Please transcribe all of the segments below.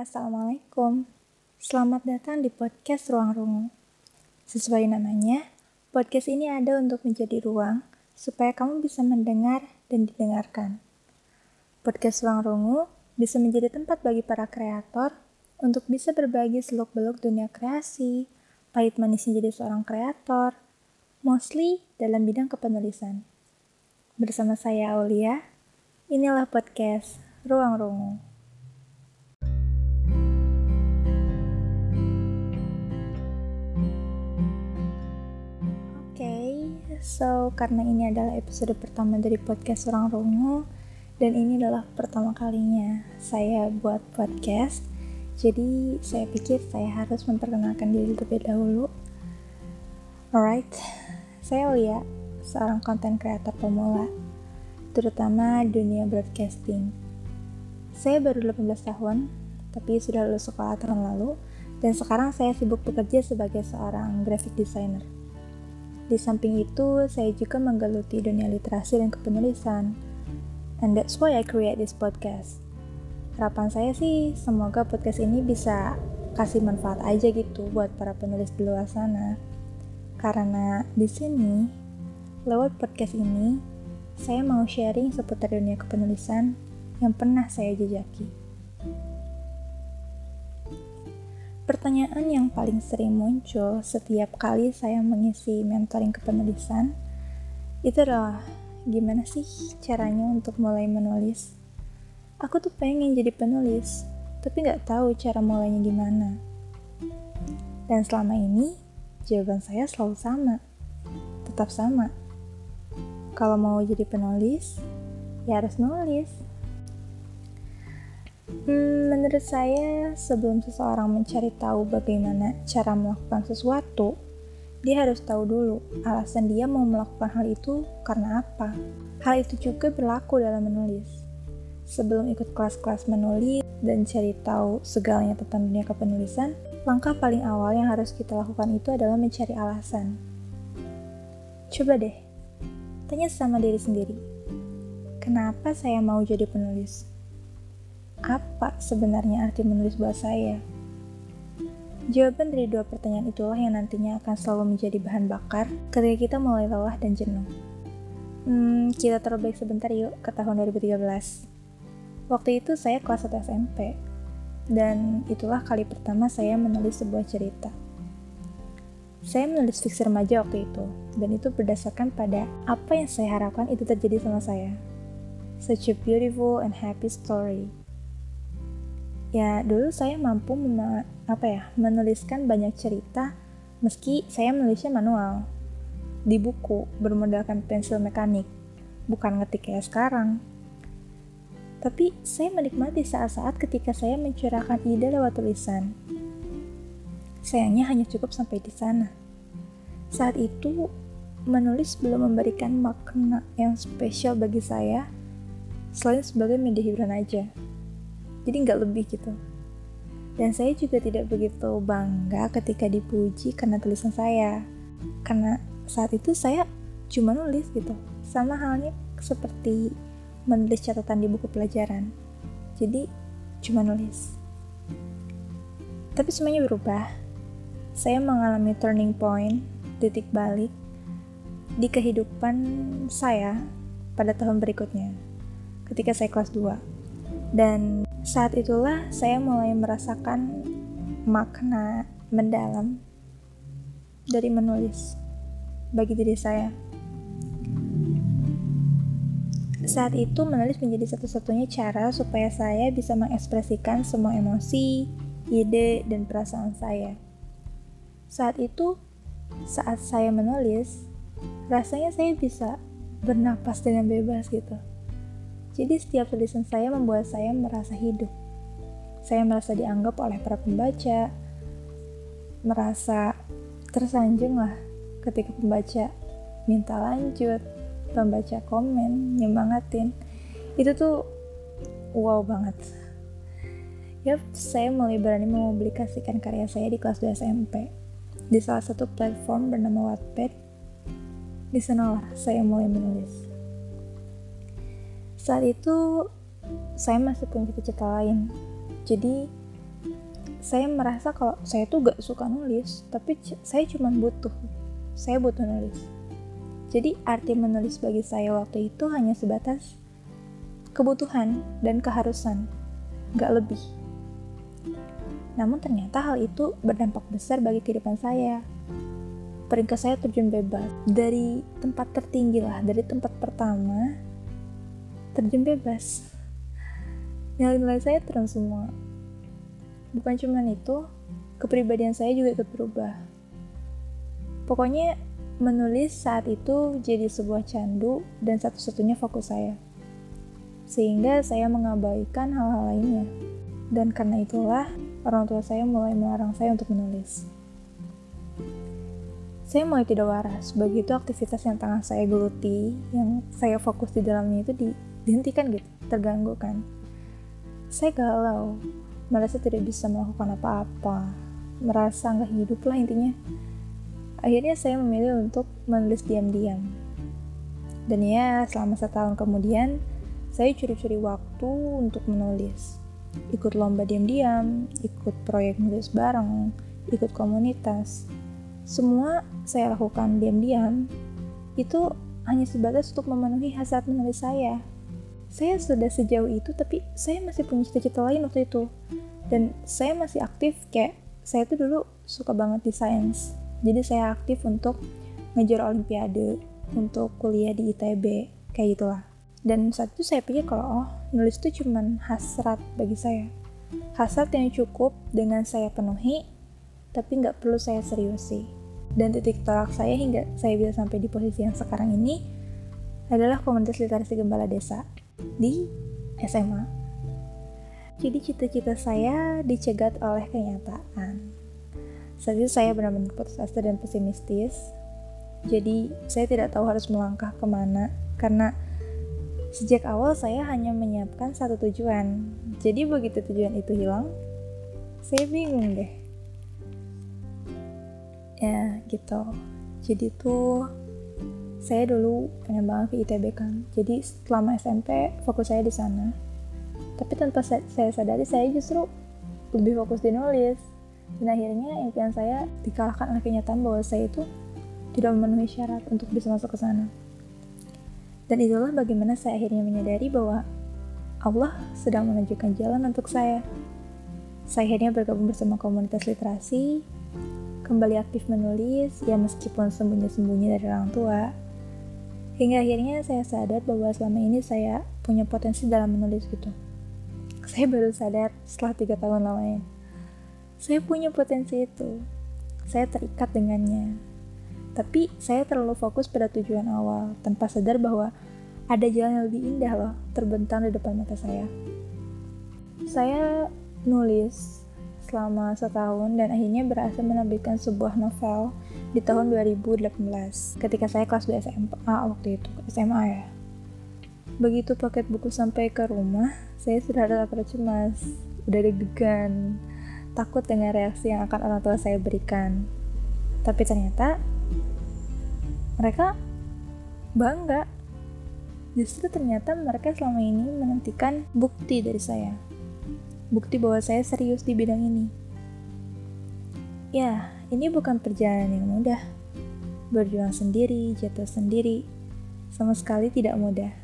Assalamualaikum. Selamat datang di podcast Ruang Rungu. Sesuai namanya, podcast ini ada untuk menjadi ruang supaya kamu bisa mendengar dan didengarkan. Podcast Ruang Rungu bisa menjadi tempat bagi para kreator untuk bisa berbagi seluk-beluk dunia kreasi, pahit manisnya jadi seorang kreator, mostly dalam bidang kepenulisan. Bersama saya Aulia, inilah podcast Ruang Rungu. So, karena ini adalah episode pertama dari podcast Orang Rungu dan ini adalah pertama kalinya saya buat podcast. Jadi, saya pikir saya harus memperkenalkan diri terlebih dahulu. Alright, saya Lia, seorang konten kreator pemula, terutama dunia broadcasting. Saya baru 18 tahun, tapi sudah lulus sekolah tahun lalu, dan sekarang saya sibuk bekerja sebagai seorang graphic designer. Di samping itu, saya juga menggeluti dunia literasi dan kepenulisan. And that's why I create this podcast. Harapan saya sih, semoga podcast ini bisa kasih manfaat aja gitu buat para penulis di luar sana. Karena di sini, lewat podcast ini, saya mau sharing seputar dunia kepenulisan yang pernah saya jejaki. Pertanyaan yang paling sering muncul setiap kali saya mengisi mentoring kepenulisan itu adalah gimana sih caranya untuk mulai menulis? Aku tuh pengen jadi penulis, tapi nggak tahu cara mulainya gimana. Dan selama ini, jawaban saya selalu sama. Tetap sama. Kalau mau jadi penulis, ya harus nulis. Hmm, menurut saya, sebelum seseorang mencari tahu bagaimana cara melakukan sesuatu, dia harus tahu dulu alasan dia mau melakukan hal itu karena apa. Hal itu juga berlaku dalam menulis. Sebelum ikut kelas-kelas menulis dan cari tahu segalanya tentang dunia kepenulisan, langkah paling awal yang harus kita lakukan itu adalah mencari alasan. Coba deh, tanya sama diri sendiri. Kenapa saya mau jadi penulis? Apa sebenarnya arti menulis buat saya? Jawaban dari dua pertanyaan itulah yang nantinya akan selalu menjadi bahan bakar ketika kita mulai lelah dan jenuh. Hmm, kita terbaik sebentar yuk ke tahun 2013. Waktu itu saya kelas 1 SMP, dan itulah kali pertama saya menulis sebuah cerita. Saya menulis fiksi remaja waktu itu, dan itu berdasarkan pada apa yang saya harapkan itu terjadi sama saya. Such a beautiful and happy story ya dulu saya mampu apa ya menuliskan banyak cerita meski saya menulisnya manual di buku bermodalkan pensil mekanik bukan ngetik kayak sekarang. Tapi saya menikmati saat-saat ketika saya mencurahkan ide lewat tulisan. Sayangnya hanya cukup sampai di sana. Saat itu menulis belum memberikan makna yang spesial bagi saya selain sebagai media hiburan aja jadi nggak lebih gitu. Dan saya juga tidak begitu bangga ketika dipuji karena tulisan saya. Karena saat itu saya cuma nulis gitu. Sama halnya seperti menulis catatan di buku pelajaran. Jadi cuma nulis. Tapi semuanya berubah. Saya mengalami turning point titik balik di kehidupan saya pada tahun berikutnya ketika saya kelas 2 dan saat itulah saya mulai merasakan makna mendalam dari menulis bagi diri saya. Saat itu menulis menjadi satu-satunya cara supaya saya bisa mengekspresikan semua emosi, ide, dan perasaan saya. Saat itu, saat saya menulis, rasanya saya bisa bernapas dengan bebas gitu jadi setiap tulisan saya membuat saya merasa hidup. Saya merasa dianggap oleh para pembaca, merasa tersanjung lah ketika pembaca minta lanjut, pembaca komen, nyemangatin. Itu tuh wow banget. Yap, saya mulai berani mempublikasikan karya saya di kelas 2 SMP di salah satu platform bernama Wattpad. Di sanalah saya mulai menulis. Saat itu saya masih punya cita-cita lain. Jadi saya merasa kalau saya tuh gak suka nulis, tapi saya cuma butuh. Saya butuh nulis. Jadi arti menulis bagi saya waktu itu hanya sebatas kebutuhan dan keharusan, gak lebih. Namun ternyata hal itu berdampak besar bagi kehidupan saya. Peringkat saya terjun bebas dari tempat tertinggi lah, dari tempat pertama terjun bebas. Nilai-nilai saya turun semua Bukan cuma itu, kepribadian saya juga ikut berubah. Pokoknya menulis saat itu jadi sebuah candu dan satu-satunya fokus saya. Sehingga saya mengabaikan hal-hal lainnya. Dan karena itulah, orang tua saya mulai melarang saya untuk menulis. Saya mulai tidak waras, begitu aktivitas yang tengah saya geluti, yang saya fokus di dalamnya itu di, dihentikan gitu, terganggu kan. Saya galau, merasa tidak bisa melakukan apa-apa, merasa nggak hidup lah intinya. Akhirnya saya memilih untuk menulis diam-diam. Dan ya, selama setahun kemudian, saya curi-curi waktu untuk menulis. Ikut lomba diam-diam, ikut proyek nulis bareng, ikut komunitas. Semua saya lakukan diam-diam, itu hanya sebatas untuk memenuhi hasrat menulis saya saya sudah sejauh itu tapi saya masih punya cita-cita lain waktu itu. Dan saya masih aktif kayak saya tuh dulu suka banget di sains. Jadi saya aktif untuk ngejar olimpiade untuk kuliah di ITB kayak gitulah. Dan saat itu saya pikir kalau oh nulis itu cuman hasrat bagi saya. Hasrat yang cukup dengan saya penuhi tapi nggak perlu saya seriusi. Dan titik tolak saya hingga saya bisa sampai di posisi yang sekarang ini adalah komunitas literasi gembala desa di SMA. Jadi cita-cita saya dicegat oleh kenyataan. Saat itu saya benar-benar putus asa dan pesimistis. Jadi saya tidak tahu harus melangkah ke mana karena sejak awal saya hanya menyiapkan satu tujuan. Jadi begitu tujuan itu hilang, saya bingung deh. Ya gitu. Jadi tuh saya dulu pengen banget ke ITB kan. Jadi selama SMP fokus saya di sana. Tapi tanpa saya sadari saya justru lebih fokus di nulis. Dan akhirnya impian saya dikalahkan oleh kenyataan bahwa saya itu tidak memenuhi syarat untuk bisa masuk ke sana. Dan itulah bagaimana saya akhirnya menyadari bahwa Allah sedang menunjukkan jalan untuk saya. Saya akhirnya bergabung bersama komunitas literasi kembali aktif menulis ya meskipun sembunyi-sembunyi dari orang tua Hingga akhirnya saya sadar bahwa selama ini saya punya potensi dalam menulis gitu. Saya baru sadar setelah tiga tahun lamanya. Saya punya potensi itu. Saya terikat dengannya. Tapi saya terlalu fokus pada tujuan awal tanpa sadar bahwa ada jalan yang lebih indah loh terbentang di depan mata saya. Saya nulis selama setahun dan akhirnya berhasil menerbitkan sebuah novel di tahun 2018 ketika saya kelas 2 SMA waktu itu SMA ya. Begitu paket buku sampai ke rumah saya sudah ada rasa cemas udah deg-degan takut dengan reaksi yang akan orang tua saya berikan. Tapi ternyata mereka bangga. Justru ternyata mereka selama ini menantikan bukti dari saya. Bukti bahwa saya serius di bidang ini. Ya, ini bukan perjalanan yang mudah. Berjuang sendiri, jatuh sendiri, sama sekali tidak mudah.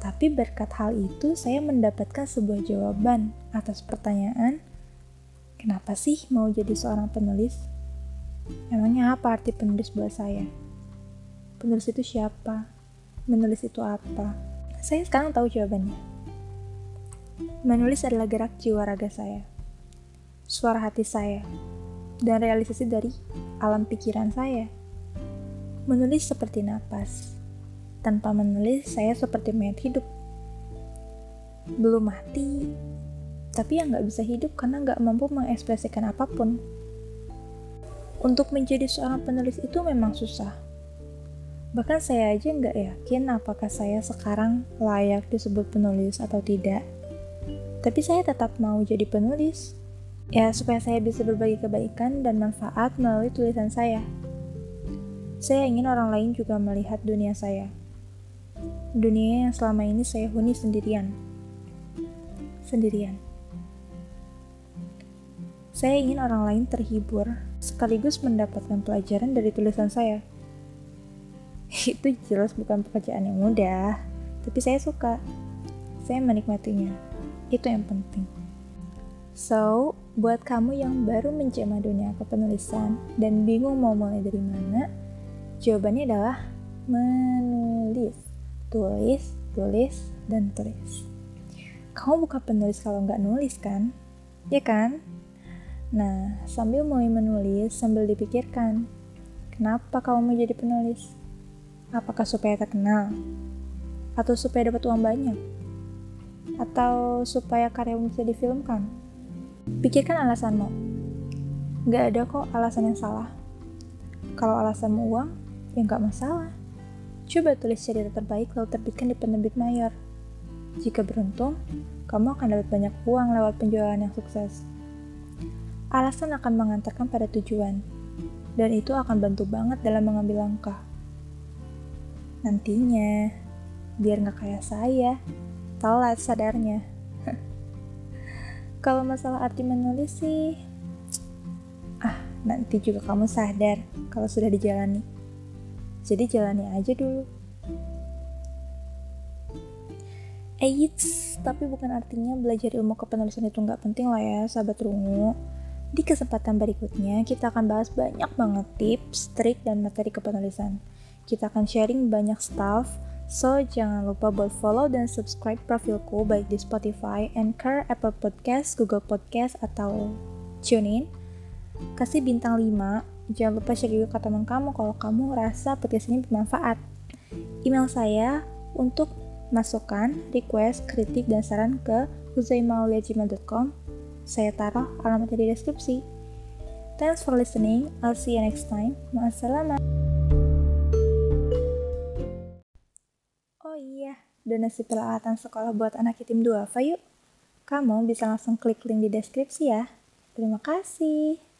Tapi berkat hal itu, saya mendapatkan sebuah jawaban atas pertanyaan, kenapa sih mau jadi seorang penulis? Emangnya apa arti penulis buat saya? Penulis itu siapa? Menulis itu apa? Saya sekarang tahu jawabannya Menulis adalah gerak jiwa raga saya, suara hati saya, dan realisasi dari alam pikiran saya. Menulis seperti napas. Tanpa menulis, saya seperti mayat hidup. Belum mati, tapi yang nggak bisa hidup karena nggak mampu mengekspresikan apa pun. Untuk menjadi seorang penulis itu memang susah. Bahkan saya aja nggak yakin apakah saya sekarang layak disebut penulis atau tidak. Tapi saya tetap mau jadi penulis. Ya, supaya saya bisa berbagi kebaikan dan manfaat melalui tulisan saya. Saya ingin orang lain juga melihat dunia saya. Dunia yang selama ini saya huni sendirian. Sendirian. Saya ingin orang lain terhibur, sekaligus mendapatkan pelajaran dari tulisan saya. Itu jelas bukan pekerjaan yang mudah, tapi saya suka. Saya menikmatinya. Itu yang penting. So, buat kamu yang baru menjamah dunia kepenulisan dan bingung mau mulai dari mana, jawabannya adalah menulis. Tulis, tulis, dan tulis. Kamu bukan penulis kalau nggak nulis kan? Ya kan? Nah, sambil mulai menulis, sambil dipikirkan, kenapa kamu mau jadi penulis? Apakah supaya terkenal? Atau supaya dapat uang banyak? Atau supaya karyamu bisa difilmkan? Pikirkan alasanmu. Gak ada kok alasan yang salah. Kalau alasanmu uang, ya gak masalah. Coba tulis cerita terbaik lalu terbitkan di penerbit mayor. Jika beruntung, kamu akan dapat banyak uang lewat penjualan yang sukses alasan akan mengantarkan pada tujuan, dan itu akan bantu banget dalam mengambil langkah. Nantinya, biar nggak kayak saya, telat sadarnya. Kalau masalah arti menulis sih, ah nanti juga kamu sadar kalau sudah dijalani. Jadi jalani aja dulu. Eits, tapi bukan artinya belajar ilmu kepenulisan itu nggak penting lah ya, sahabat rungu. Di kesempatan berikutnya, kita akan bahas banyak banget tips, trik, dan materi kepenulisan. Kita akan sharing banyak stuff, so jangan lupa buat follow dan subscribe profilku baik di Spotify, Anchor, Apple Podcast, Google Podcast, atau TuneIn. Kasih bintang 5, jangan lupa share juga ke teman kamu kalau kamu rasa podcast ini bermanfaat. Email saya untuk masukan, request, kritik, dan saran ke huzaimaulia.gmail.com saya taruh alamatnya di deskripsi. Thanks for listening. I'll see you next time. Maasalamat. Donasi peralatan sekolah buat anak yatim duafa yuk. Kamu bisa langsung klik link di deskripsi ya. Terima kasih.